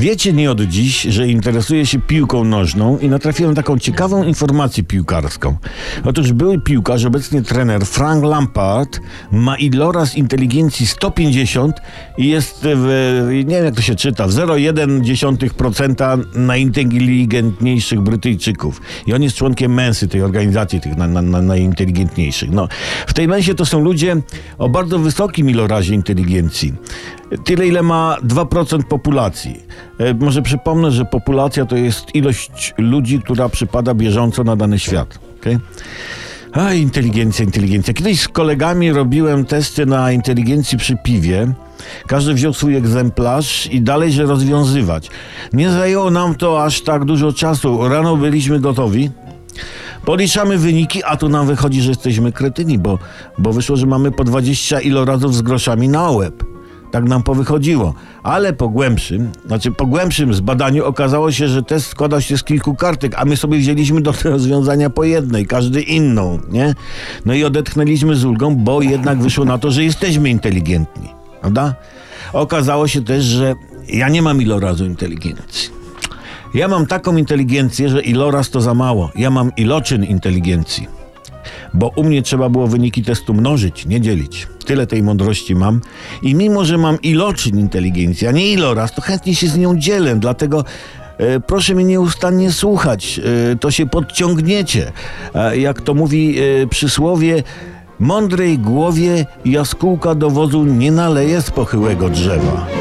Wiecie nie od dziś, że interesuję się piłką nożną i natrafiłem taką ciekawą informację piłkarską. Otóż były piłkarz, obecnie trener Frank Lampard ma iloraz inteligencji 150 i jest w, nie wiem jak to się czyta, w 0,1% najinteligentniejszych Brytyjczyków. I on jest członkiem Mensy, tej organizacji tych na, na, na, najinteligentniejszych. No, w tej Mensie to są ludzie o bardzo wysokim ilorazie inteligencji. Tyle, ile ma 2% populacji. E, może przypomnę, że populacja to jest ilość ludzi, która przypada bieżąco na dany świat. Okay? A, inteligencja, inteligencja. Kiedyś z kolegami robiłem testy na inteligencji przy piwie. Każdy wziął swój egzemplarz i dalej się rozwiązywać. Nie zajęło nam to aż tak dużo czasu. Rano byliśmy gotowi. Policzamy wyniki, a tu nam wychodzi, że jesteśmy kretyni, bo, bo wyszło, że mamy po 20 ilorazów z groszami na łeb. Tak nam powychodziło. Ale po głębszym, znaczy po głębszym zbadaniu okazało się, że test składa się z kilku kartek, a my sobie wzięliśmy do rozwiązania po jednej, każdy inną, nie? No i odetchnęliśmy z ulgą, bo jednak wyszło na to, że jesteśmy inteligentni, prawda? Okazało się też, że ja nie mam ilorazu inteligencji. Ja mam taką inteligencję, że iloraz to za mało. Ja mam iloczyn inteligencji. Bo u mnie trzeba było wyniki testu mnożyć, nie dzielić. Tyle tej mądrości mam. I mimo, że mam iloczyn inteligencji, a nie iloraz, to chętnie się z nią dzielę. Dlatego e, proszę mnie nieustannie słuchać. E, to się podciągniecie. Jak to mówi e, przysłowie, mądrej głowie jaskółka do wozu nie naleje z pochyłego drzewa.